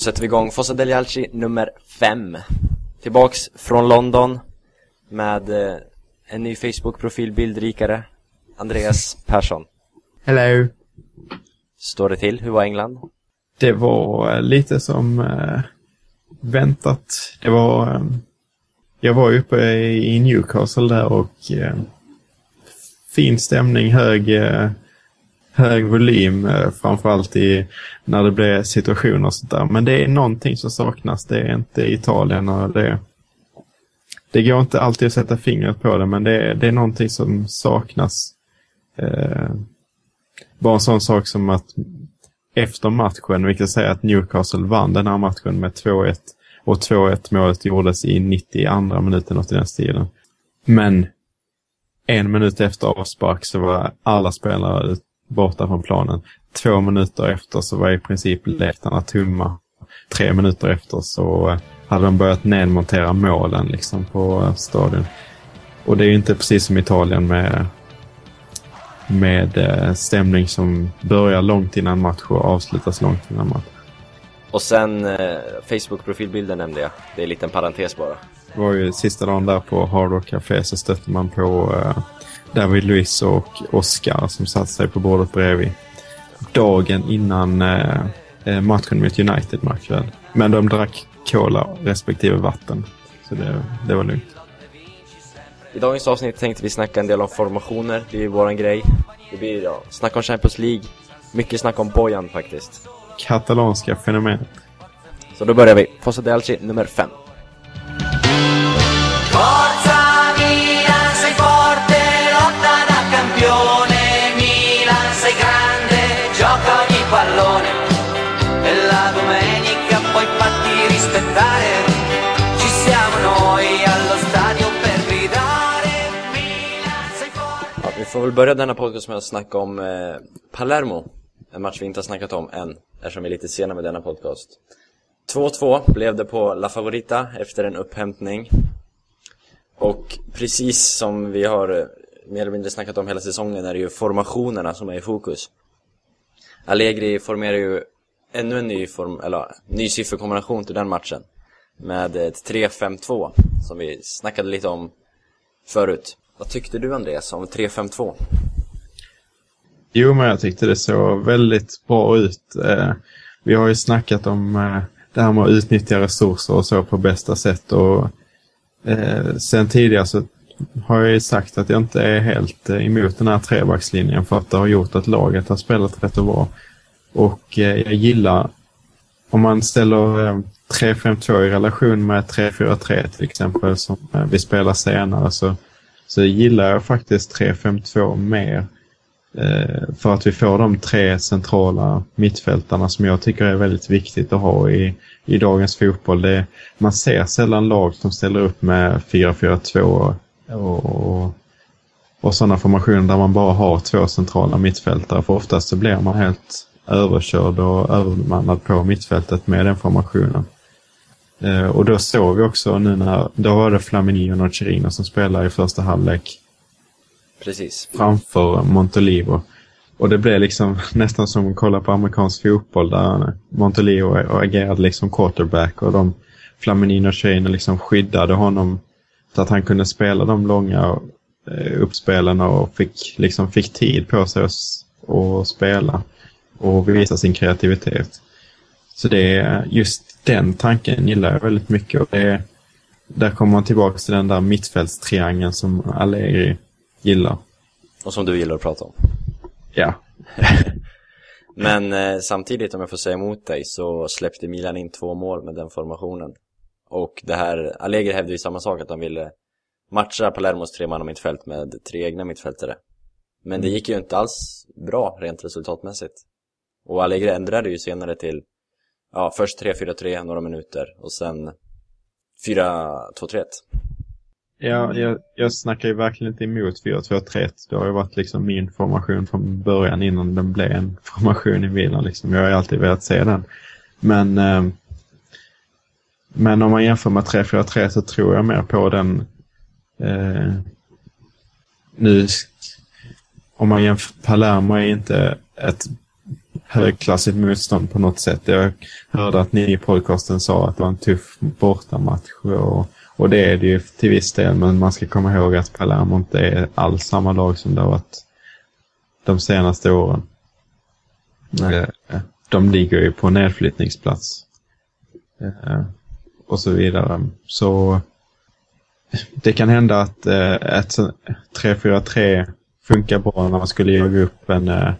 sätter vi igång Fossa Delialci nummer 5 Tillbaks från London med eh, en ny Facebook-profil, bildrikare Andreas Persson Hello. Står det till? Hur var England? Det var eh, lite som eh, väntat. Det var... Eh, jag var uppe i Newcastle där och eh, fin stämning, hög, eh, hög volym, eh, framförallt i, när det blir situationer och sånt där. Men det är någonting som saknas. Det är inte Italien och det, det går inte alltid att sätta fingret på det, men det, det är någonting som saknas. Eh, bara en sån sak som att efter matchen, vi kan säga att Newcastle vann den här matchen med 2-1 och 2-1 målet gjordes i 92 minuten något i den stilen. Men en minut efter avspark så var alla spelare borta från planen. Två minuter efter så var i princip läktarna tomma. Tre minuter efter så eh, hade de börjat nedmontera målen liksom på eh, stadion. Och det är ju inte precis som Italien med, med eh, stämning som börjar långt innan match och avslutas långt innan match. Och sen eh, Facebook-profilbilden nämnde jag Det är en liten parentes bara det var ju sista dagen där på Hard Rock Café så stötte man på eh, David Luiz och Oscar som satte sig på bordet bredvid. Dagen innan eh, eh matchen mot United matchen. Men de drack cola respektive vatten. Så det, det var lugnt. I dagens avsnitt tänkte vi snacka en del om formationer, det är ju våran grej Det blir ja, snack om Champions League Mycket snack om Bojan faktiskt Katalanska fenomenet. Så då börjar vi, Fossa de Alci nummer 5 får väl börja denna podcast med att snacka om eh, Palermo. En match vi inte har snackat om än, eftersom vi är lite sena med denna podcast. 2-2 blev det på La Favorita efter en upphämtning. Och precis som vi har eh, mer eller mindre snackat om hela säsongen är det ju formationerna som är i fokus. Allegri formerar ju ännu en ny, form, eller, ny sifferkombination till den matchen Med eh, ett 3-5-2 som vi snackade lite om förut. Vad tyckte du Andreas om 3-5-2? Jo, men jag tyckte det såg väldigt bra ut. Eh, vi har ju snackat om eh, det här med att utnyttja resurser och så på bästa sätt. Och, eh, sen tidigare så har jag ju sagt att jag inte är helt eh, emot den här trebackslinjen för att det har gjort att laget har spelat rätt och bra. Och eh, jag gillar om man ställer eh, 3-5-2 i relation med 3-4-3 till exempel som vi spelar senare så, så gillar jag faktiskt 3-5-2 mer. Eh, för att vi får de tre centrala mittfältarna som jag tycker är väldigt viktigt att ha i, i dagens fotboll. Det, man ser sällan lag som ställer upp med 4-4-2 och, och, och sådana formationer där man bara har två centrala mittfältare. För oftast så blir man helt överkörd och övermannad på mittfältet med den formationen. Eh, och då såg vi också nu när, då var det Flamini och Nocerino som spelade i första halvlek Precis framför Montolivo. Och det blev liksom nästan som att kolla på amerikansk fotboll där Montolivo agerade liksom quarterback och de Flaminino och Shane liksom skyddade honom så att han kunde spela de långa eh, uppspelen och fick, liksom fick tid på sig att att spela och visa sin kreativitet. Så det är just den tanken gillar jag väldigt mycket. Och det är, där kommer man tillbaka till den där mittfältstriangeln som Allegri gillar. Och som du gillar att prata om. Ja, Men eh, samtidigt om jag får säga emot dig så släppte Milan in två mål med den formationen. Och det här, Allegri hävdade ju samma sak att de ville matcha Palermos tre man mittfält med tre egna mittfältare. Men det gick ju inte alls bra rent resultatmässigt. Och Allegri ändrade ju senare till Ja, först 3-4-3 några minuter och sen 4-2-3-1 Ja, jag, jag snackar ju verkligen inte emot 4-2-3-1. Det har ju varit liksom min formation från början innan den blev en formation i Milan. Liksom. Jag har ju alltid velat se den. Men, eh, men om man jämför med 3-4-3 så tror jag mer på den. Eh, nu, om man jämför, Palermo är inte ett högklassigt motstånd på något sätt. Jag hörde att ni i podcasten sa att det var en tuff bortamatch och, och det är det ju till viss del, men man ska komma ihåg att Palermo inte är alls samma lag som det har varit de senaste åren. Eh, De ligger ju på nedflyttningsplats. Eh, Och så vidare. Så det kan hända att eh, ett sånt- 3-4-3 funkar bra när man skulle jaga upp en eh,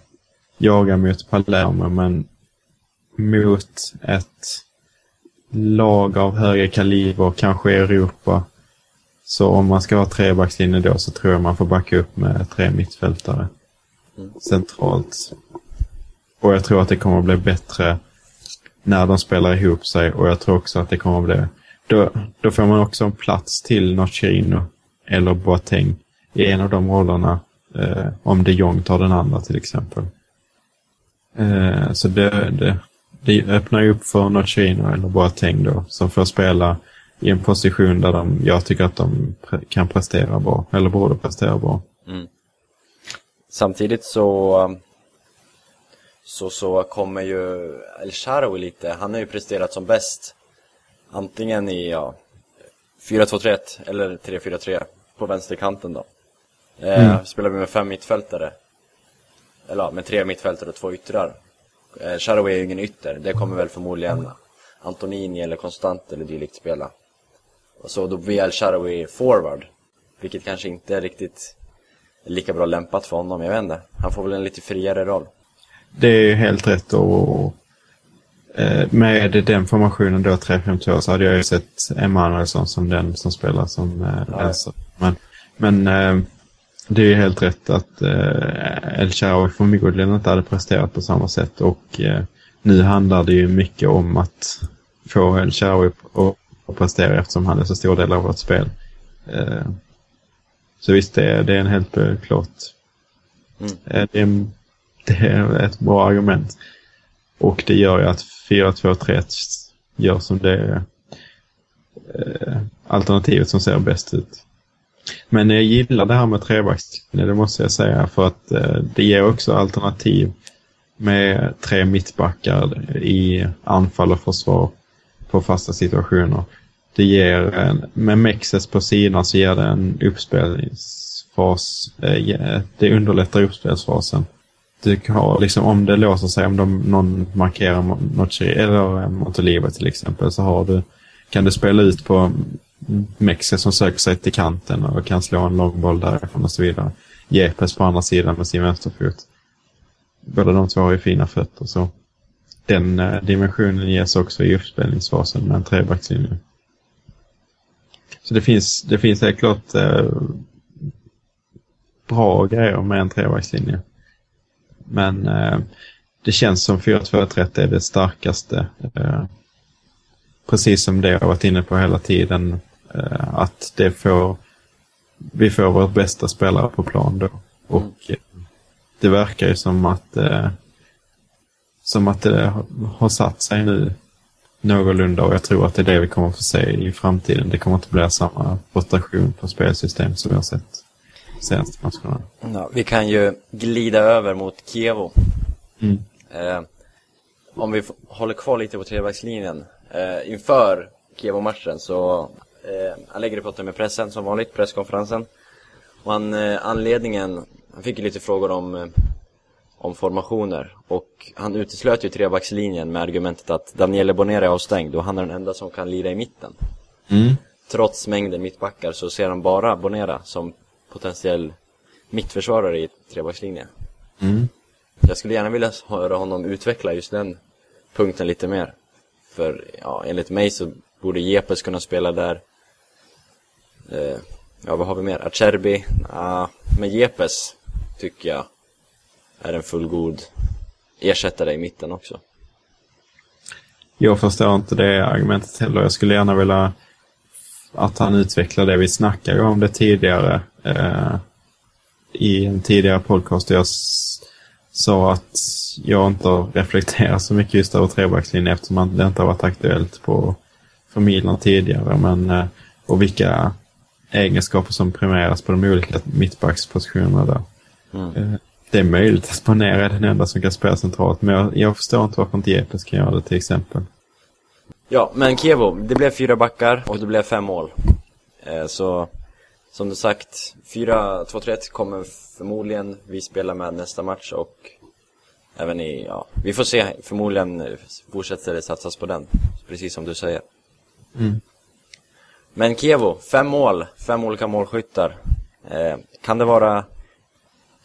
jaga mot Palermo, men mot ett lag av högre kaliber, kanske i Europa. Så om man ska ha trebackslinje då så tror jag man får backa upp med tre mittfältare centralt. Och jag tror att det kommer att bli bättre när de spelar ihop sig och jag tror också att det kommer att bli... Då, då får man också en plats till Nocerino eller Boateng i en av de rollerna. Eh, om de Jong tar den andra till exempel. Eh, så det, det, det öppnar ju upp för Nocerino eller Boateng då som får spela i en position där de, jag tycker att de pre- kan prestera bra, eller borde prestera bra. Samtidigt så, så, så kommer ju El Shaarawy lite, han har ju presterat som bäst. Antingen i ja, 4-2-3-1 eller 3-4-3 på vänsterkanten då. Eh, Spelar vi med fem mittfältare, eller ja, med tre mittfältare och två yttrar. Eh, är ju ingen ytter, det kommer väl förmodligen Antonini eller Konstant eller dylikt spela. Och så då blir El Shaarawy forward, vilket kanske inte är riktigt lika bra lämpat för honom, jag vet inte. Han får väl en lite friare roll. Det är ju helt rätt och eh, med den formationen då 3-5-2 så hade jag ju sett Emanuelsson som den som spelar som eh, Ja. vänster. Men, men eh, det är helt rätt att eh, El Shaarawy förmodligen inte hade presterat på samma sätt och eh, nu handlar det ju mycket om att få El Shaarawy att prestera eftersom han är så stor del av vårt spel. Eh, så visst, det är, det är en helt klart Mm. Eh, Det är, det är ett bra argument. Och det gör ju att 4-2-3 gör som det är eh, alternativet som ser bäst ut. Men jag gillar det här med trebackslinje, det måste jag säga, för att eh, det ger också alternativ med tre mittbackar i anfall och försvar på fasta situationer. Det ger, en, med Mexes på sidan så ger det en uppspelningsfas, eh, Det underlättar uppspelsfasen. Du har liksom, om det låser sig, om de, någon markerar Mo- eller eh, Montoliva till exempel, så har du, kan du spela ut på Mm. Mexe som söker sig till kanten och kan slå en långboll därifrån och så vidare. Jepes på andra sidan med sin vänsterfot. Båda de två har ju fina fötter så den eh, dimensionen ges också i uppspelningsfasen med en trebackslinje. Så det finns, det finns helt klart eh, bra grejer med en trebackslinje. Men eh, det känns som 4-2-3 är det starkaste. Eh, precis som det jag har varit inne på hela tiden. Eh, att det får, vi får vårt bästa spelare på plan då. Och eh, det verkar ju som att eh, som att det har, satt sig nu någorlunda och jag tror att det är det vi kommer att få se i framtiden. Det kommer inte bli samma rotation på spelsystem som vi har sett senaste matcherna. Ja, vi kan ju glida över mot Kievo. Mm. Eh, om vi håller kvar lite på trebackslinjen. Eh, inför Kievo-matchen så eh, Allegri pratade med pressen som vanligt, presskonferensen. Och han, eh, anledningen, han fick ju lite frågor om, eh, om formationer. Och han uteslöt ju trebackslinjen med argumentet att Daniele Bonera är avstängd och han är den enda som kan lira i mitten. Mm. Trots mängden mittbackar så ser han bara Bonera som potentiell mittförsvarare i trebackslinjen. Mm. Jag skulle gärna vilja höra honom utveckla just den punkten lite mer. För ja, enligt mig så borde Jepes kunna spela där. Eh, ja, vad har vi mer? Acerbi? Ah, men Jepes tycker jag är en fullgod ersättare i mitten också. Jag förstår inte det argumentet heller. Jag skulle gärna vilja att han utvecklar det. Vi snackade ju om det tidigare eh, i en tidigare podcast. Jag sa att jag inte har reflekterat så mycket just över trebackslinjen eftersom det inte har varit aktuellt på för Milan tidigare. Men, eh, och vilka egenskaper som premieras på de olika mittbackspositionerna där. Mm. Eh, det är möjligt att Spanera är den enda som kan spela centralt, men jag, jag förstår inte varför inte Jepes kan göra det till exempel. Ja, men Kevo, det blev fyra backar och det blev fem mål. Eh, så, som du sagt, 4-2-3 kommer förmodligen vi spela med nästa match och även i, ja, vi får se. Förmodligen fortsätter det satsas på den, precis som du säger. Mm. Men Kevo, fem mål, fem olika målskyttar. Eh, kan det vara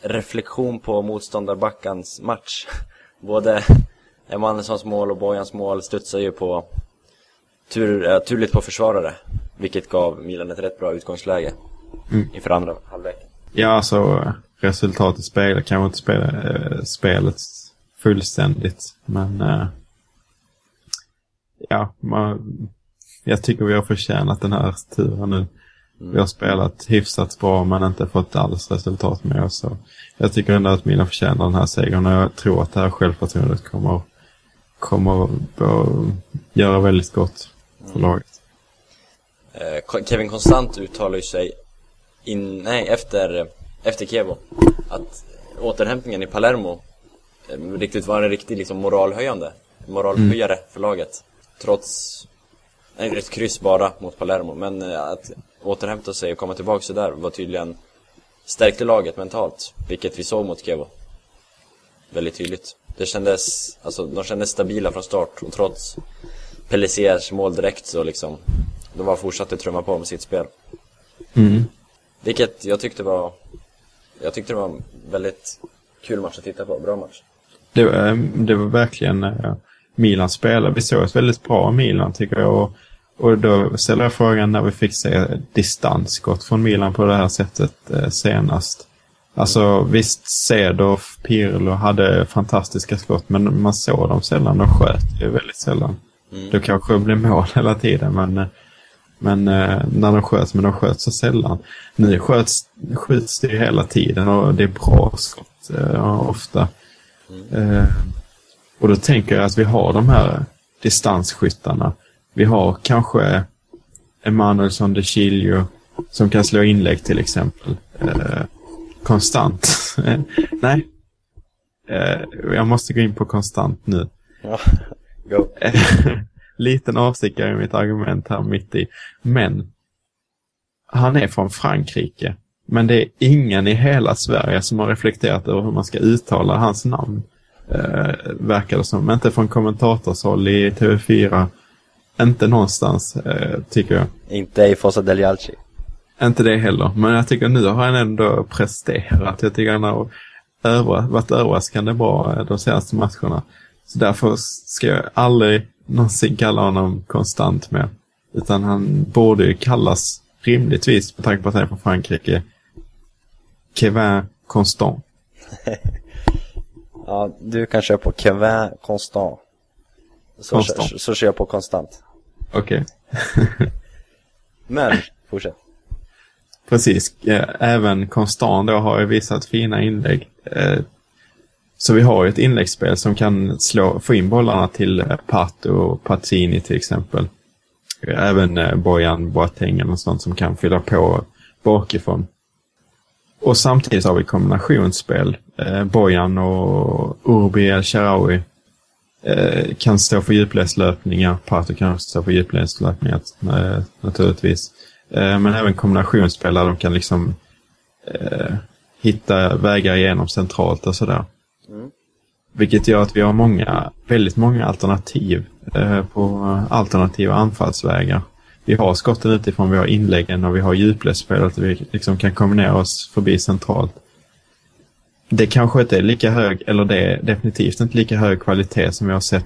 reflektion på motståndarbackans match? Både Emanuelssons mål och Bojans mål studsar ju på tur, äh, turligt på försvarare. Vilket gav Milan ett rätt bra utgångsläge Mm. inför andra halvlek. Ja, alltså resultatet spelar kanske inte spela, eh, spelet fullständigt, men eh, ja, man, jag tycker vi har förtjänat den här turen nu. Vi har spelat hyfsat bra men inte fått alls resultat med oss. Så jag tycker ändå att Milan förtjänar den här segern och jag tror att det här självförtroendet kommer, kommer att göra väldigt gott för laget. Eh, Kevin Konstant uttalar ju sig in, nej, efter, efter Kevo att återhämtningen i Palermo eh, riktigt var en riktig liksom, moralhöjande, moralhöjare för laget. Trots ett kryss bara mot Palermo, men eh, att återhämta sig och komma tillbaka så där var tydligen stärkte laget mentalt, vilket vi såg mot Kevo. Väldigt tydligt. Det kändes, alltså de kändes stabila från start och trots Pellissiers mål direkt så liksom, de bara fortsatte trumma på med sitt spel. Mm. Vilket jag tyckte var, jag tyckte det var en väldigt kul match att titta på, bra match. Det, var- det var verkligen Milans spelare. Vi såg ett väldigt bra Milan tycker jag. Och, och då ställer jag frågan när vi fick se distansskott från Milan på det här sättet eh, senast. Alltså visst, Cedorf, Pirlo hade fantastiska skott men man såg dem sällan. De sköt ju väldigt sällan. Mm. Det kanske blev mål hela tiden men, eh, men eh, när de sköts, men de sköt så sällan. Nu sköts, skjuts det ju hela tiden och det är bra skott eh, ofta. Eh, och då tänker jag att vi har de här distansskyttarna. Vi har kanske Emanuelsson de Chilio som kan slå inlägg till exempel. Eh, konstant. Nej. Eh, jag måste gå in på konstant nu. Ja, go. Liten avstickare i mitt argument här mitt i. Men han är från Frankrike. Men det är ingen i hela Sverige som har reflekterat över hur man ska uttala hans namn. Eh, verkar det som. Inte från kommentatorshåll i TV4. Inte någonstans, eh, tycker jag. Inte i Fossa del Jalci. Inte det heller. Men jag tycker nu har han ändå presterat. Jag tycker han har över, varit överraskande bra eh, de senaste matcherna. Så därför ska jag aldrig någonsin kalla honom konstant mer. Utan han borde ju kallas rimligtvis, med tanke på att han är från Frankrike, Kevin Constant. Ja, du kan köra på Kevin Constant. Så, Constant. Så, så kör jag på konstant. Okej. Men, fortsätt. Precis. Eh, Även Constant då har ju visat fina inlägg. Eh, Så vi har ju ett inläggsspel som kan slå, få in bollarna till eh, Pato och Pazzini till exempel. Även Bojan Boateng och sånt som kan fylla på bakifrån. Och samtidigt har vi kombinationsspel. Eh, Bojan och Urbi El Shaarawy eh, kan stå för djupledslöpningar. Pato kan stå för djupledslöpningar eh, naturligtvis. Eh, men även kombinationsspel där de kan liksom eh, hitta vägar igenom centralt och sådär. Mm. Vilket gör att vi har många, väldigt många alternativ eh, på alternativa anfallsvägar. Vi har skotten utifrån, vi har inläggen och vi har djupledsspelet. Vi liksom kan kombinera oss förbi centralt. Det kanske inte är lika hög, eller det är definitivt inte lika hög kvalitet som vi har sett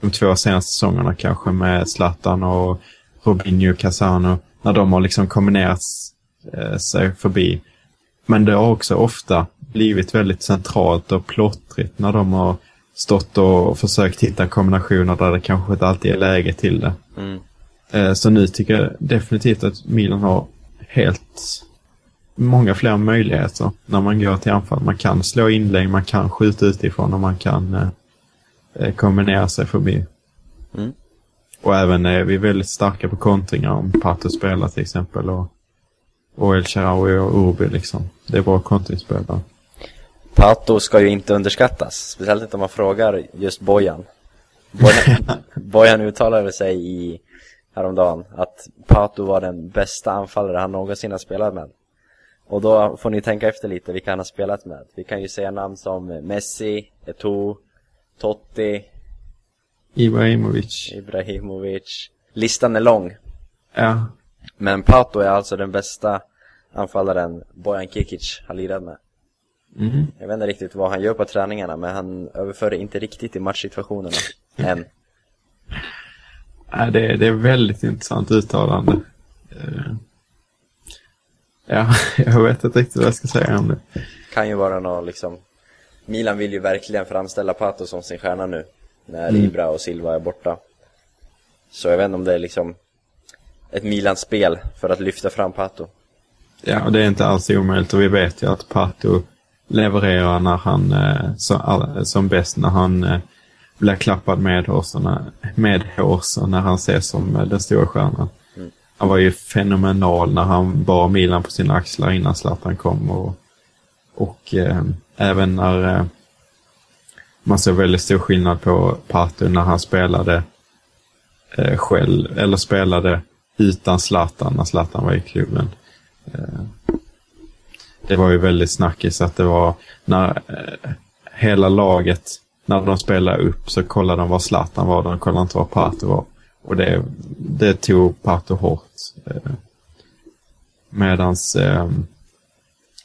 de två senaste säsongerna kanske med Zlatan och Robinho Casano. När de har liksom kombinerat eh, sig förbi. Men det har också ofta blivit väldigt centralt och plottrigt när de har stått och försökt hitta kombinationer där det kanske inte alltid är läge till det. Mm. Eh, Så nu tycker jag definitivt att Milan har helt många fler möjligheter när man går till anfall. Man kan slå inlägg, man kan skjuta utifrån och man kan eh, eh, kombinera sig förbi. Mm. Och även är vi väldigt starka på kontringar om Pato spelar till exempel och, och El Shaarawy och Urbi liksom. Det är bra kontringsspelare. Pato ska ju inte underskattas, speciellt inte om man frågar just Bojan. Bojan, Bojan uttalade sig i häromdagen att Pato var den bästa anfallare han någonsin har spelat med. Och då får ni tänka efter lite vilka han har spelat med. Vi kan ju säga namn som Messi, Eto'o, Totti, Ibrahimovic. Ibrahimovic. Listan är lång. Ja, Men Pato är alltså den bästa anfallaren Bojan Kikic har lirat med. mhm. Jag vet inte riktigt vad han gör på träningarna, men han överför det inte riktigt i matchsituationerna. Än. Ja, det, det är väldigt intressant uttalande. Eh, Ja, jag vet inte riktigt vad jag ska säga om det. Kan ju vara något liksom... Milan vill ju verkligen framställa Pato som sin stjärna nu. När Mm. Ibra och Silva är borta. Så jag vet inte om det är liksom ett Milan-spel för att lyfta fram Pato. Ja, och det är inte alls omöjligt och vi vet ju att Pato levererar när han, eh, all, som bäst när han eh, blir klappad med hårs och när, med hårs när han ses som eh, den stora stjärnan. Mm. Han var ju fenomenal när han bar Milan på sina axlar innan Zlatan kom och, och eh, även när eh, man ser väldigt stor skillnad på Pato när han spelade eh, själv, eller spelade utan Zlatan när Zlatan var i klubben. Eh, det var ju väldigt snackis att det var när eh, hela laget, när de spelade upp så kollade de var Zlatan var, de kollade inte var Pato var. Och det, det tog Pato hårt. Eh, medans eh,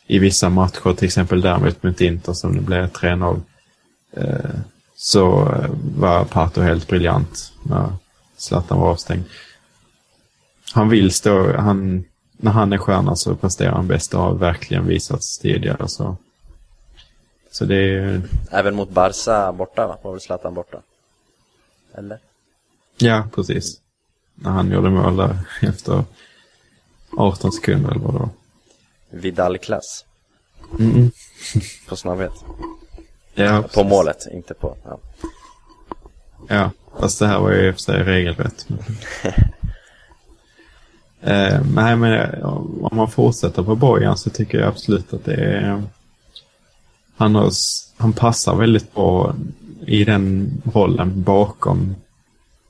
i vissa matcher, till exempel däremot mot Inter som det blev 3-0, eh, så eh, var Pato helt briljant när Zlatan var avstängd. Han vill stå, han, när han är stjärna så presterar han bäst och har verkligen visats tidigare. Så, så det är Även mot Barca borta va? Var väl Zlatan borta? Eller? ja precis. När han gjorde mål där efter 18 sekunder eller vad det var. Vidal-klass. Mm. På snabbhet. Ja, På precis. målet, inte på... Ja. Ja, fast det här var ju i och för sig regelrätt. eh, nej, men eh, om man fortsätter på Bojan så tycker jag absolut att det är... Han, har, han passar väldigt bra i den rollen bakom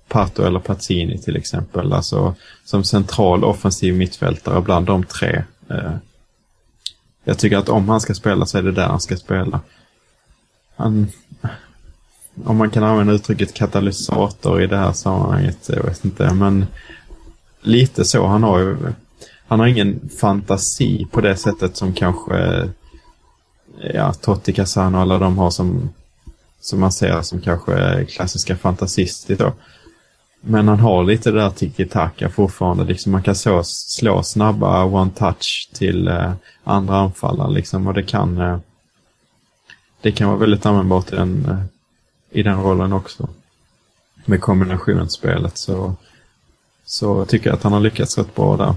Pato eller Pazzini till exempel. Alltså som central offensiv mittfältare bland de tre. Eh, jag tycker att om han ska spela så är det där han ska spela. Han, om man kan använda uttrycket katalysator i det här sammanhanget, jag vet inte, men lite så. Han har ju, han har ingen fantasi på det sättet som kanske ja, Totti Casano och alla de har som, som man ser som kanske klassiska fantasister då. Men han har lite det där tiki-taka fortfarande. Liksom man kan så, slå snabba one-touch till eh, andra anfallare liksom och det kan eh, det kan vara väldigt användbart i den, eh, i den rollen också. Med kombinationsspelet så, så tycker jag att han har lyckats rätt bra där.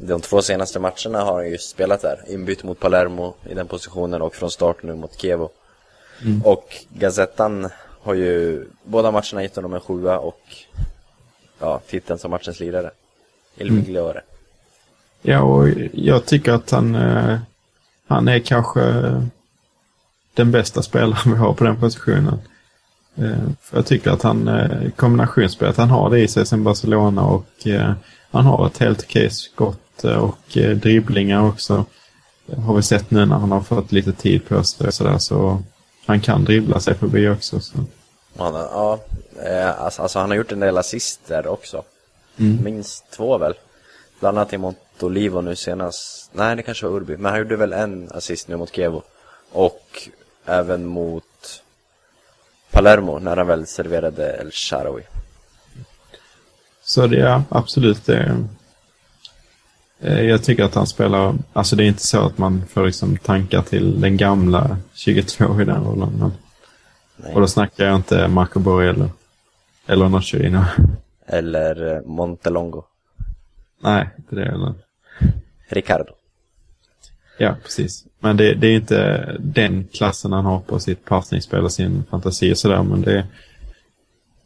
De två senaste matcherna har han ju spelat där. Inbytt mot Palermo i den positionen och från start nu mot Chievo. Och Gazettan har ju båda matcherna gett honom en sjua och ja, titeln som matchens lirare. Il Migliore. Ja, och jag tycker att han, eh, han är kanske den bästa spelaren vi har på den positionen. Eh, för jag tycker att han, eh, kombinationsspelet, han har det i sig sen Barcelona och eh, han har ett helt okej skott eh, och eh, dribblingar också. Det har vi sett nu när han har fått lite tid på sig sådär så han kan dribbla sig förbi också. Så. Ja, eh, alltså, alltså han har gjort en del assister också. Mm. Minst två väl. Bland annat i Montolivo nu senast. Nej, det kanske var Urbi. Men han gjorde väl en assist nu mot Chievo. Och även mot Palermo när han väl serverade El Shaarawy. Så det är absolut det. Eh, Jag tycker att han spelar, alltså det är inte så att man får liksom tankar till den gamla 22 i den rollen. Men, och då snackar jag inte Marco Borrello. Eller Nocerino. Eller eh, Montelongo. Nej, inte det heller. Ricardo. Ja, precis. Men det, det är inte den klassen han har på sitt passningsspel och sin fantasi och sådär. Men det,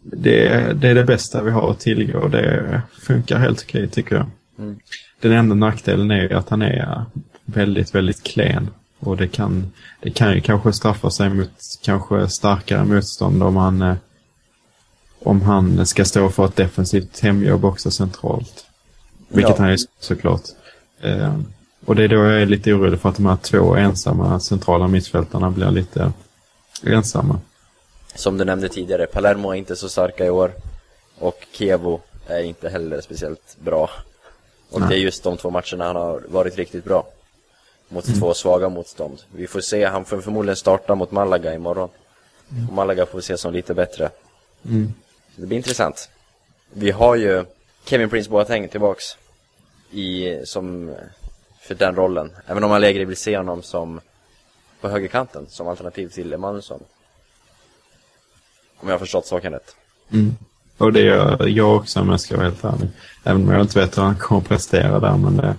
det, det är det bästa vi har att tillgå och det funkar helt okej tycker jag. Mm. Den enda nackdelen är ju att han är väldigt, väldigt klen. Och det kan, det kan ju kanske straffa sig mot kanske starkare motstånd om han, eh, om han ska stå för ett defensivt hemjobb också centralt. Vilket Ja. han är såklart. Eh, och det är då jag är lite orolig för att de här två ensamma centrala mittfältarna blir lite ensamma. Som du nämnde tidigare, Palermo är inte så starka i år. Och Kevo är inte heller speciellt bra. Och det är just de två matcherna han har varit riktigt bra. Mot två svaga motstånd. Vi får se, han får förmodligen starta mot Malaga imorgon. Och Malaga får vi se som lite bättre. Mm. Det blir intressant. Vi har ju Kevin Prince Boateng tillbaks i, som, för den rollen. Även om Allegri vill se honom som på högerkanten, som alternativ till Emanuelsson. Om jag har förstått saken rätt. Mm. Och det gör jag också om jag ska vara helt ärlig. Även om jag inte vet hur han kommer att prestera där. Men det,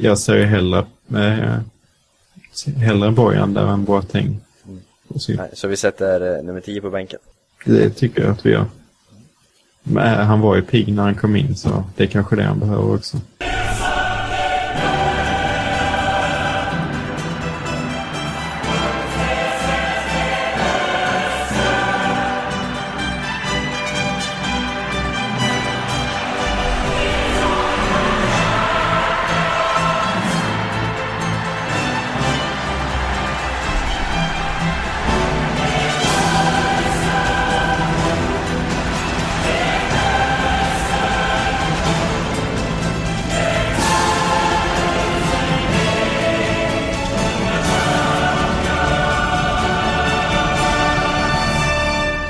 jag ser ju hellre, eh, hellre Bojan där än Boateng. Och så, Nej, Så vi sätter eh, nummer 10 på bänken. det tycker jag att vi gör. Men eh, han var ju pigg när han kom in så det är kanske det han behöver också.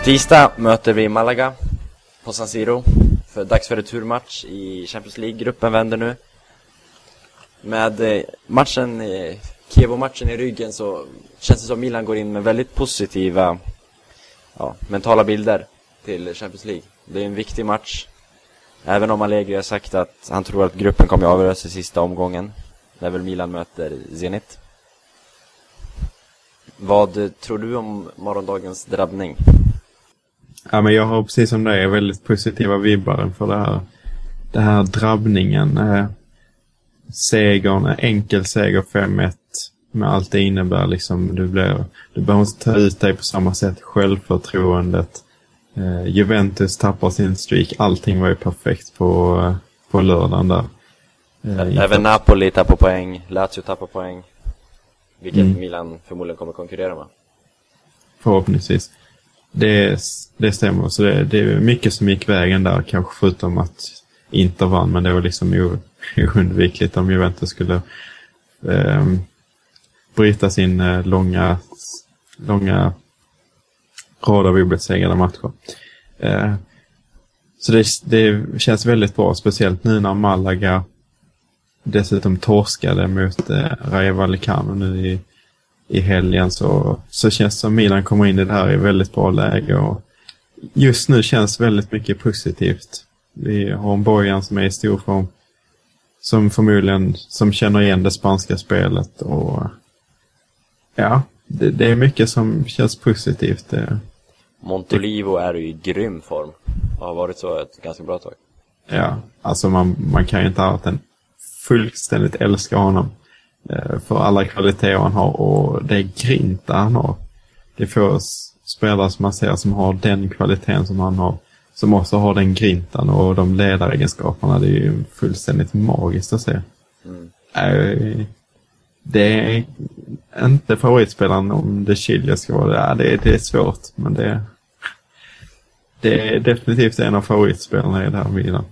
Tisdag möter vi Malaga på San Siro. För dags för returmatch i Champions League. Gruppen vänder nu. Med eh, matchen, Kievo-matchen i ryggen så känns det som Milan går in med väldigt positiva ja, mentala bilder till Champions League. Det är en viktig match. Även om Allegri har sagt att han tror att gruppen kommer att avgöras i sista omgången. När väl Milan möter Zenit. Vad tror du om morgondagens drabbning? Ja, men jag har precis som dig väldigt positiva vibbar för det här. Det här drabbningen. Eh, segern, en enkel seger 5-1 med allt det innebär. Liksom, du, blir, du behöver inte ta ut dig på samma sätt. Självförtroendet. Eh, Juventus tappar sin streak. Allting var ju perfekt på, eh, på lördagen där. Eh, Även Napoli tappar poäng, Lazio tappar poäng. Vilket Mm. Milan förmodligen kommer konkurrera med. Förhoppningsvis. Det, det stämmer. Så det, det är mycket som gick vägen där, kanske förutom att Inter vann, men det var liksom oundvikligt om Juventus skulle eh, bryta sin eh, långa, långa rad av obesegrade matcher. Eh, så det, det känns väldigt bra, speciellt nu när Malaga dessutom torskade mot eh, Rayo Vallecano nu i, i helgen så, så känns det som Milan kommer in i det här i väldigt bra läge. Och just nu känns väldigt mycket positivt. Vi har en Bojan som är i stor form. Som förmodligen som känner igen det spanska spelet. och Ja, det, det är mycket som känns positivt. Montolivo är i grym form. Och har varit så ett ganska bra tag. ja, alltså man, man kan ju inte annat än fullständigt älska honom. Eh, För alla kvaliteter han har och det grinta han har. Det är få spelare som man ser som har den kvaliteten som han har. Som också har den grintan och de ledaregenskaperna. Det är ju fullständigt magiskt att se. Mm. Eh, Det är inte favoritspelaren om det Chilja ska vara det. Det, är- det är svårt, men det, det är definitivt en av favoritspelarna i det här Milan.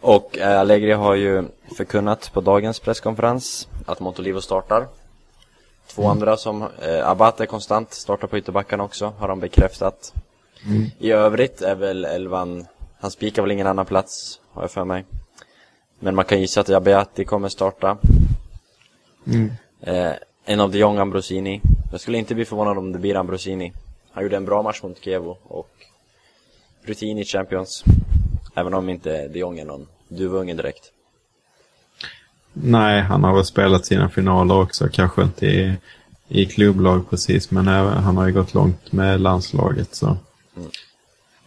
Och eh, Allegri har ju förkunnat på dagens presskonferens att Montolivo startar. Två andra som, eh, Abate konstant startar på ytterbackarna också, har de bekräftat. I övrigt är väl elvan, han spikar väl ingen annan plats, har jag för mig. Men man kan gissa att Abiati kommer starta. Mm. Eh, en av de Jong Ambrosini. Jag skulle inte bli förvånad om det blir Ambrosini. Han gjorde en bra match mot Kevo och rutin i Champions. Även om inte de Jong är någon duvunge direkt. Nej, han har väl spelat sina finaler också. Kanske inte i, i klubblag precis, men han har ju gått långt med landslaget. Så.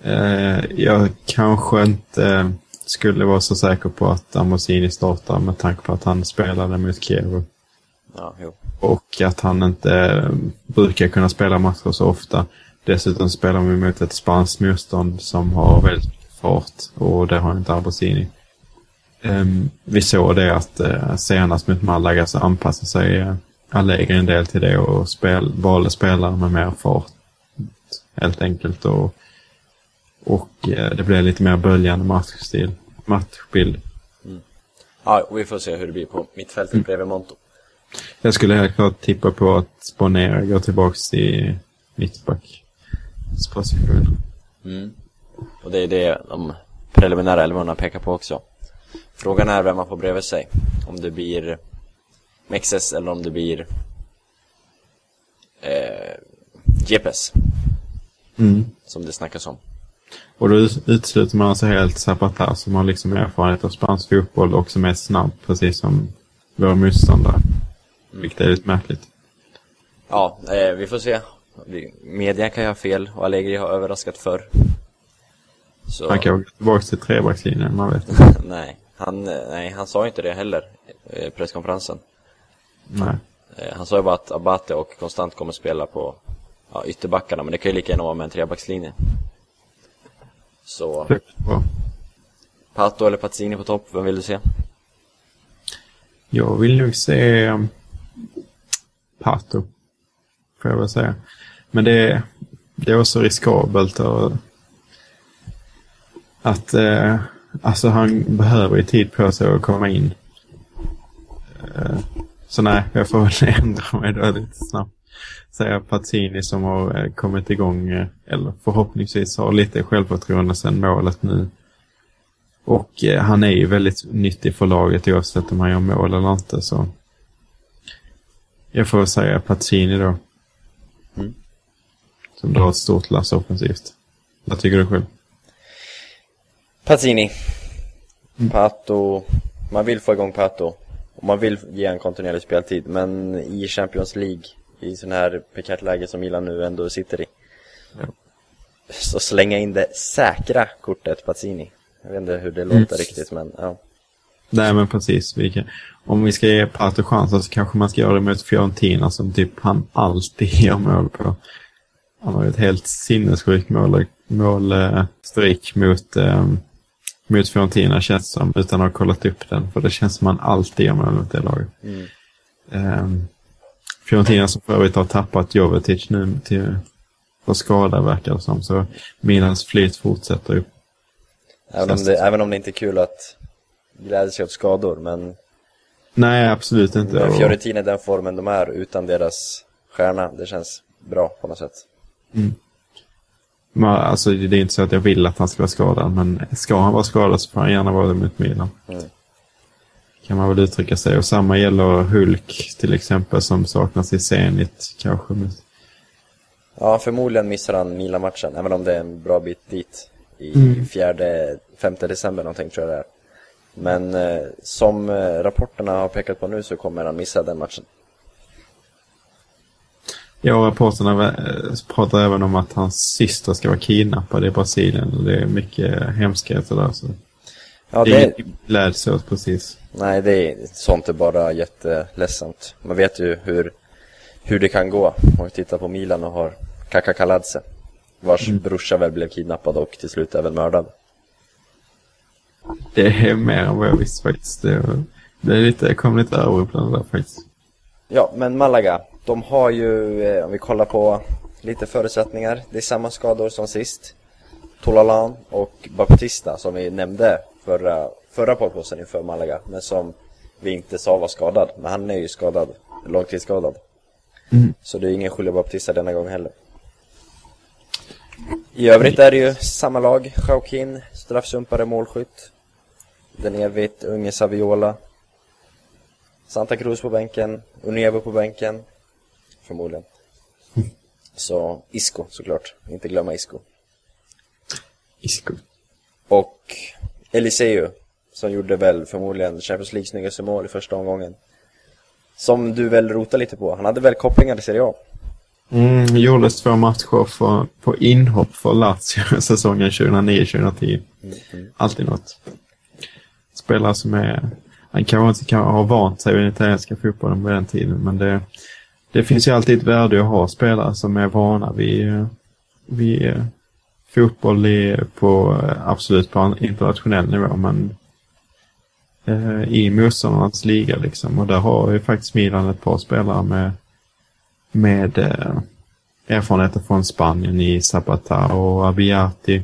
Eh, jag kanske inte skulle vara så säker på att Amosini startar med tanke på att han spelade mot Kiev. Ja. Och att han inte eh, brukar kunna spela matcher så ofta. Dessutom spelar vi mot ett spanskt motstånd som har väldigt mycket fart och det har inte Abosini. Um, vi såg det att uh, senast mot Malaga så anpassade sig uh, Allegri en del till det och spel, valde spelare med mer fart. Helt enkelt. Och, och uh, det blev lite mer böljande matchstil, matchbild. Ja, vi får se hur det blir på mittfältet Mm. bredvid Monto. Jag skulle helt klart tippa på att Sponera går tillbaks till mittbacksposition. Mm. Och det är det de preliminära elvorna pekar på också. Frågan är vem man får bredvid sig. Om det blir Mexes eller om det blir eh, Jepes, Mm. som det snackas om. Och då ut- utesluter man alltså helt Zapata som har liksom erfarenhet av spansk fotboll och som är snabb precis som våra motståndare. Vilket är lite märkligt. Ja, eh, vi får se. Media kan ju ha fel och Allegri har överraskat förr. Så, Han kan gå tillbaka till trebackslinjen, man vet. nej, han, eh, nej, han sa inte det heller, eh, presskonferensen. Nej. Eh, Han sa ju bara att Abate och Konstant kommer spela på ja, ytterbackarna, men det kan ju lika gärna vara med en trebackslinje. Så. Pato eller Pazzini på topp, vem vill du se? Jag vill nog se Pato. Får jag väl säga. Men det det är också riskabelt och att eh, alltså han behöver ju tid på sig att komma in. Eh, så nej, jag får väl ändra mig då lite snabbt. Säga Pazzini som har eh, kommit igång, eh, eller förhoppningsvis har lite självförtroende sedan målet nu. Och han är ju väldigt nyttig för laget oavsett om han gör mål eller inte. Så jag får säga Pazzini då. Mm. Som drar ett stort lass offensivt. Vad tycker du själv? Pazzini. Pato, man vill få igång Pato. Och man vill ge en kontinuerlig speltid, men i Champions League, i sån här prekärt läge som Milan nu ändå sitter i. Ja. Så slänga in det säkra kortet Pazzini. Jag vet inte hur det Mm. låter riktigt, men ja. Nej men precis. Vi kan, om vi ska ge Pato chansen så kanske man ska göra det mot Fiorentina som typ han alltid gör mål på. Han har ju ett helt sinnessjukt mål, målstreak mot, eh, mot Fiorentina känns som, utan att ha kollat upp den. För det känns som han alltid gör mot det laget. Mm. Um, Fiorentina som för övrigt har tappat Jovetic nu till för skada verkar det som. Så Milans flyt fortsätter ju. Även, om det, även om det inte är kul att glädja sig åt skador, men Nej, absolut inte. Men Fiorentina i den formen de är utan deras stjärna, det känns bra på något sätt. Men, alltså, det är inte så att jag vill att han ska vara skadad, men ska han vara skadad så får han gärna vara det mot Milan. Mm. Kan man väl uttrycka sig. Och samma gäller Hulk till exempel som saknas i Zenit kanske. Ja, förmodligen missar han Milan-matchen, även om det är en bra bit dit. I Mm. fjärde, femte december någonting tror jag det är. Men eh, som eh, rapporterna har pekat på nu så kommer han missa den matchen. Ja, och rapporterna eh, pratar även om att hans syster ska vara kidnappad i Brasilien. Och det är mycket hemskheter där. Så. Ja, det är gläds åt precis. nej, det är, sånt är bara jätteledsamt. Man vet ju hur, hur det kan gå. Om vi tittar på Milan och har Kaka Kaladze, vars brorsa väl blev kidnappad och till slut även mördad. Det är mer än vad jag visste faktiskt. Det, det är lite, jag kom lite överupplad där faktiskt. Ja, men Malaga, de har ju, eh, om vi kollar på lite förutsättningar, det är samma skador som sist. Tolalan och Baptista som vi nämnde förra, förra podcasten inför Malaga, men som vi inte sa var skadad. Men han är ju skadad, långtidsskadad. Mm. Så det är ingen Julio Baptista denna gång heller. I övrigt är det ju samma lag, Joaquin, straffsumpare, målskytt. Den evigt unge Saviola. Santa Cruz på bänken, Unevo på bänken. Förmodligen. Så Isco såklart, inte glömma Isco. Isco. Och Eliseu, som gjorde väl förmodligen Champions League snyggaste mål i första omgången. Som du väl rotar lite på, han hade väl kopplingar till Serie A? Mm, gjordes två matcher för, på inhopp för Lazio säsongen 2009-2010. Alltid något. Spelare som är... han kanske inte kan ha vant sig vid den italienska fotbollen på den tiden, men det, det finns ju alltid ett värde att ha spelare som är vana vid, vid fotboll i, på absolut på internationell nivå, men eh, i motståndarnas liga liksom. Och där har ju faktiskt Milan ett par spelare med, med eh, erfarenheter från Spanien i Zapata och Abiati,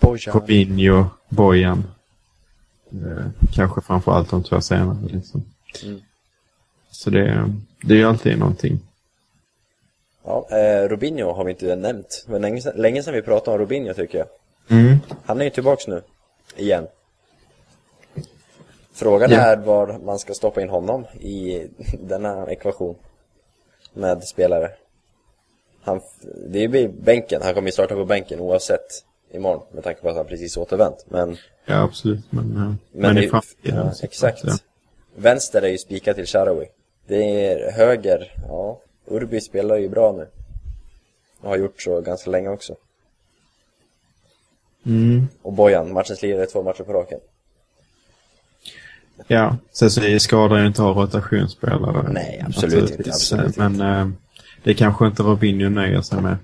Bojan. Bojan. Eh, kanske framförallt de två senare. Liksom. Mm. Så det, det är ju alltid någonting. Ja, eh, Robinho har vi inte nämnt. Men länge, sedan- länge sedan vi pratade om Robinho tycker jag. Mm. Han är ju tillbaks nu. Igen. Frågan Ja. är var man ska stoppa in honom i denna ekvation. Med spelare. Han, det är ju bänken, han kommer ju starta på bänken oavsett imorgon. Med tanke på att han precis återvänt. Men, Ja, absolut. Men, eh, men, i det- framtiden. ja, exakt. Ja. Vänster är ju spikat till Sharawi. Det är höger, ja. Urbi spelar ju bra nu. Och har gjort så ganska länge också. Mm. Och Bojan, matchens lirare två matcher på raken. Ja, sen så är skador ju inte ha rotationsspelare. Nej, absolut inte, naturligtvis. absolut Men eh, det kanske inte Robinho nöjer sig med.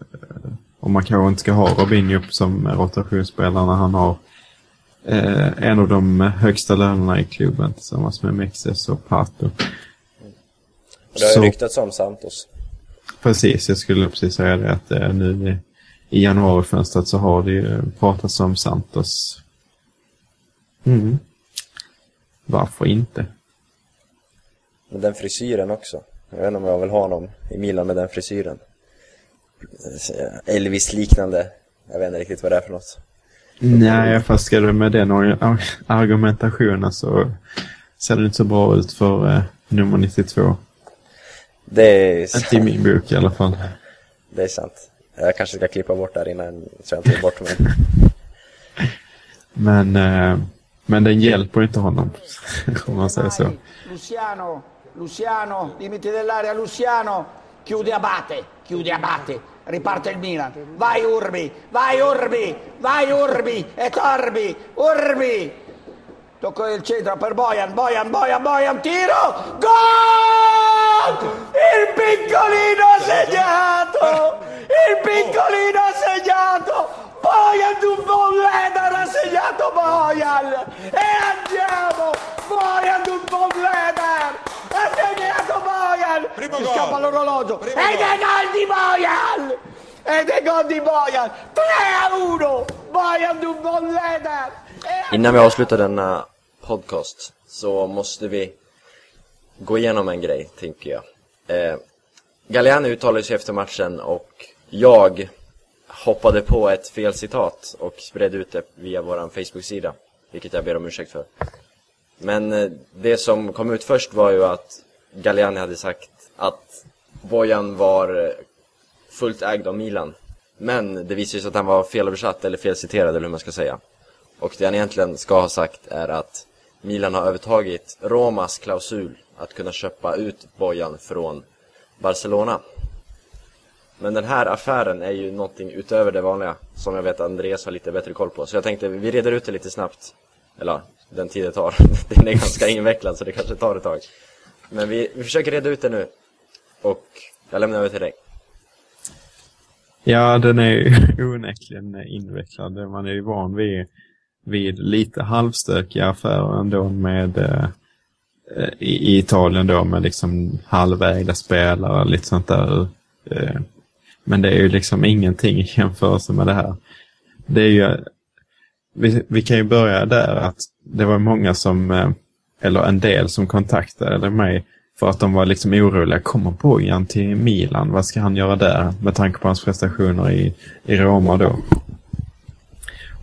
Eh, Och man kanske inte ska ha Robinho som rotationsspelare när han har eh, en av de högsta lönerna i klubben tillsammans med Mexes och Pato. Och det har ju Så- ryktats om Santos. Precis, jag skulle precis säga det att eh, nu i, i januarifönstret så har det ju pratats om Santos. Mm. Varför inte? Med den frisyren också. Jag vet inte om jag vill ha honom i Milan med den frisyren. Elvis-liknande. Jag vet inte riktigt vad det är för något. Nej, fast ska du med den argumentationen så ser det inte så bra ut för eh, nummer 92. Det är, Inte i min bok i alla fall. det är sant. Jag kanske ska klippa bort där innan så jag inte tar bort mig. Men, eh, men den hjälper inte honom, om man säger så. Luciano, Luciano, limiti dell'area, Luciano, chiude Abate, chiude Abate, riparte il Milan, vai Urbi, vai Urbi, vai Urbi, e Torbi, Urbi, tocco il centro per Bojan, Bojan, Bojan, Bojan, tiro, gol! Il piccolino ha segnato, il piccolino ha segnato, Bojan Dubonleder ha segnato Bojan, e andiamo, Bojan Dubonleder, ha segnato Bojan, Primo mi gol. scappa l'orologio, Primo ed è gol. di Bojan, ed è gol di Bojan, 3 a 1, Bojan Dubonleder, e Innan vi avslutar denna podcast så måste vi gå igenom en grej, tänker jag. Eh, Galliani uttalade sig efter matchen och jag hoppade på ett fel citat och spred ut det via vår Facebook-sida, vilket jag ber om ursäkt för. Men eh, det som kom ut först var ju att Galliani hade sagt att Bojan var eh, fullt ägd av Milan. Men det visade sig att han var felöversatt eller felciterad eller hur man ska säga. Och det han egentligen ska ha sagt är att Milan har övertagit Romas klausul att kunna köpa ut Bojan från Barcelona. Men den här affären är ju någonting utöver det vanliga som jag vet att Andreas har lite bättre koll på. Så jag tänkte vi reder ut det lite snabbt. Eller ja, den tid det tar. Den är ganska invecklad så det kanske tar ett tag. Men vi, vi försöker reda ut det nu. Och jag lämnar över till dig. Ja, den är ju onekligen invecklad. Man är ju van vid, vid lite halvstökiga affärer ändå med eh, i, Italien då med liksom halvägda spelare och lite sånt där. Eh, men det är ju liksom ingenting i jämförelse med det här. Det är ju, vi, vi kan ju börja där att det var många som, eh, eller en del som kontaktade mig för att de var liksom oroliga. Kommer Bojan till Milan? Vad ska han göra där? Med tanke på hans prestationer i, i Roma då.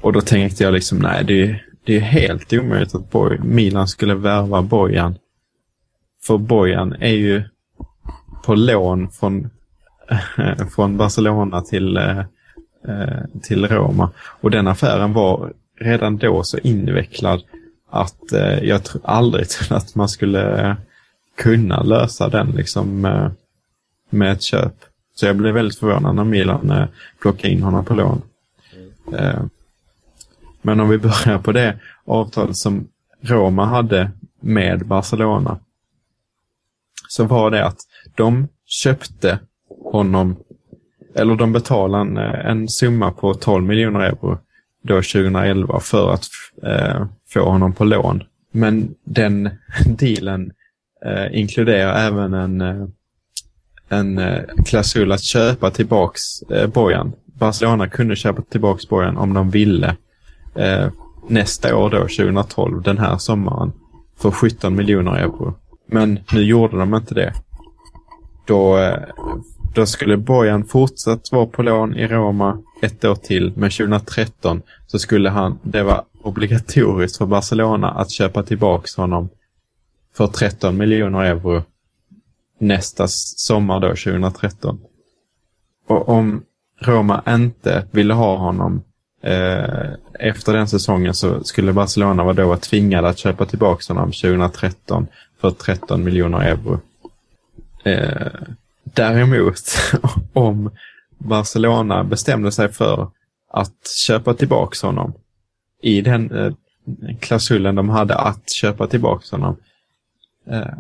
Och då tänkte jag liksom, nej det är, det är helt omöjligt att Boy, Milan skulle värva Bojan. För Bojan är ju på lån från, från Barcelona till, eh, eh, till Roma. Och den affären var redan då så invecklad att eh, jag aldrig trodde att man skulle kunna lösa den liksom med ett köp. Så jag blev väldigt förvånad när Milan plockade in honom på lån. Mm men om vi börjar på det avtal som Roma hade med Barcelona så var det att de köpte honom, eller de betalade en, eh, en summa på 12 miljoner euro då 2011 för att eh, få honom på lån. Men den dealen eh, inkluderar även en, eh, en eh, klausul att köpa tillbaks eh, Bojan. Barcelona kunde köpa tillbaks Bojan om de ville eh, nästa år då, 2012, den här sommaren, för 17 miljoner euro. Men nu gjorde de inte det. Då, eh, då skulle Bojan fortsatt vara på lån i Roma ett år till, men 2013 så skulle han, det var obligatoriskt för Barcelona att köpa tillbaks honom för 13 miljoner euro nästa sommar då, 2013. Och om Roma inte ville ha honom eh, efter den säsongen så skulle Barcelona vara då tvingade att köpa tillbaka honom 2013 för 13 miljoner euro. Eh, däremot, om Barcelona bestämde sig för att köpa tillbaka honom i den eh, klausulen de hade att köpa tillbaka honom. Eh,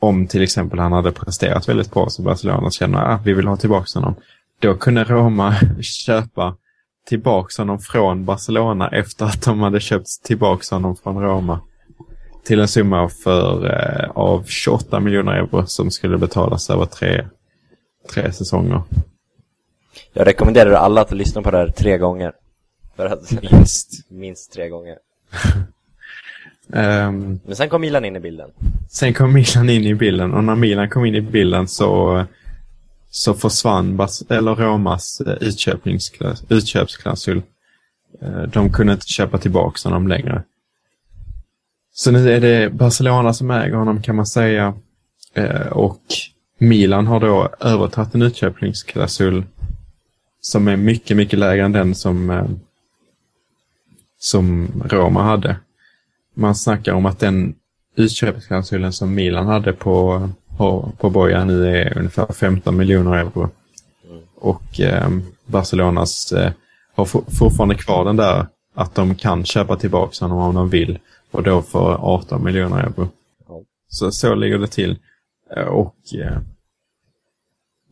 om till exempel han hade presterat väldigt bra så Barcelona känner att ah, vi vill ha tillbaka honom. Då kunde Roma köpa tillbaka honom från Barcelona efter att de hade köpt tillbaka honom från Roma. Till en summa för, eh, av 28 miljoner euro som skulle betalas över tre, tre säsonger. Jag rekommenderar alla att lyssna på det här tre gånger. För att, Minst. minst tre gånger. Ehm, Men sen kom Milan in i bilden. sen kom Milan in i bilden och när Milan kom in i bilden så, så försvann Bas eller Romas eh, utköpsklausul. Eh, de kunde inte köpa tillbaka honom längre. Så nu är det Barcelona som äger honom kan man säga. Eh, och Milan har då övertagit en utköpsklausul som är mycket, mycket lägre än den som, som Roma hade. Man snackar om att den utköpsklausulen som Milan hade på, på, på Bojan nu är ungefär 15 miljoner euro. Och eh, Barcelonas eh, har for, fortfarande kvar den där att de kan köpa tillbaka honom om de vill. Och då för 18 miljoner euro. Ja. Så, så ligger det till. Eh, Och eh,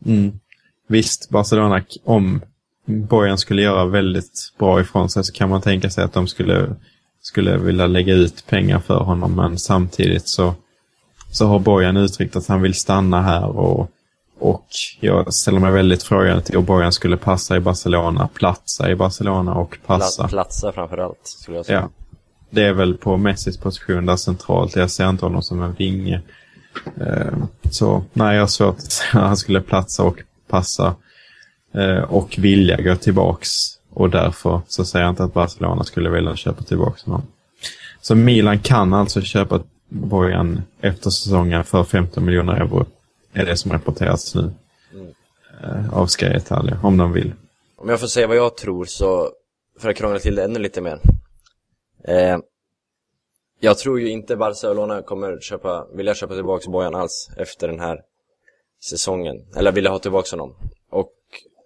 mm, visst, Barcelona, om Bojan skulle göra väldigt bra ifrån sig så kan man tänka sig att de skulle, skulle vilja lägga ut pengar för honom. Men samtidigt så, så har Bojan uttryckt att han vill stanna här och, och jag ställer mig väldigt frågande till om Bojan skulle passa i Barcelona, platsa i Barcelona och passa. Pla- platsa framförallt, skulle jag säga. Ja. Det är väl på Messis position där centralt. Jag ser inte honom som en vinge. Eh, Så nej, jag har svårt att säga att han skulle platsa och passa eh, och vilja gå tillbaks. Och därför så säger jag inte att Barcelona skulle vilja köpa tillbaks honom. Så Milan kan alltså köpa Bojan efter säsongen för 15 miljoner euro. Är det som rapporteras nu. mm. Av Sky Italia, om de vill. Om jag får säga vad jag tror så, för att krångla till det ännu lite mer. Eh, jag tror ju inte Barcelona kommer köpa, vilja köpa tillbaka Bojan alls efter den här säsongen. Eller vilja ha tillbaka honom. Och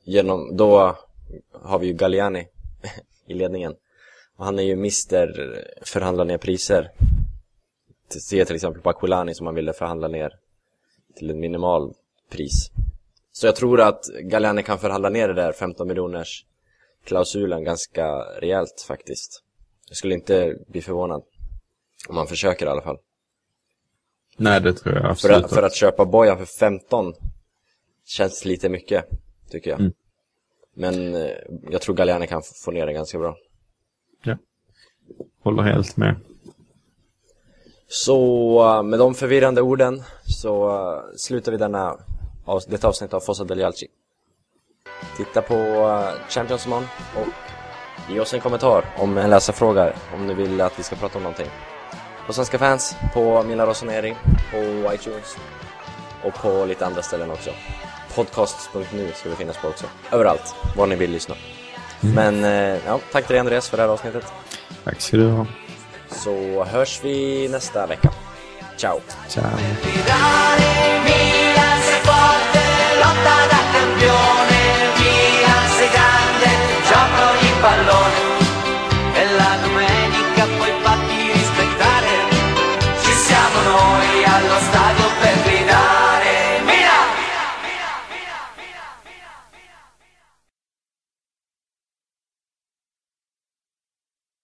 genom, då har vi ju Galliani i ledningen. Och han är ju mister förhandla ner priser. Se till exempel på Aquilani som han ville förhandla ner till ett minimal pris. Så jag tror att Galliani kan förhandla ner det där 15 miljoners klausulen ganska rejält faktiskt. Jag skulle inte bli förvånad. Om man försöker i alla fall. Nej, det tror jag För absolut att, för att köpa Bojan för 15 känns lite mycket, tycker jag. Mm. Men eh, jag tror Galliani kan få ner det ganska bra. Ja. Håller helt med. Så eh, med de förvirrande orden så eh, slutar vi denna, detta avsnitt av Fossa del Jalci. Titta på eh, Champions imorgon och ge oss en kommentar om en läsarfråga om ni vill att vi ska prata om någonting. På Svenska fans, på Mina Rossoneri, på iTunes och på lite andra ställen också. Podcast.nu ska vi finnas på också. Överallt, var ni vill lyssna. Men eh, ja, tack till dig Andreas för det här avsnittet. Tack ska du ha. Så hörs vi nästa vecka. Ciao! Ciao.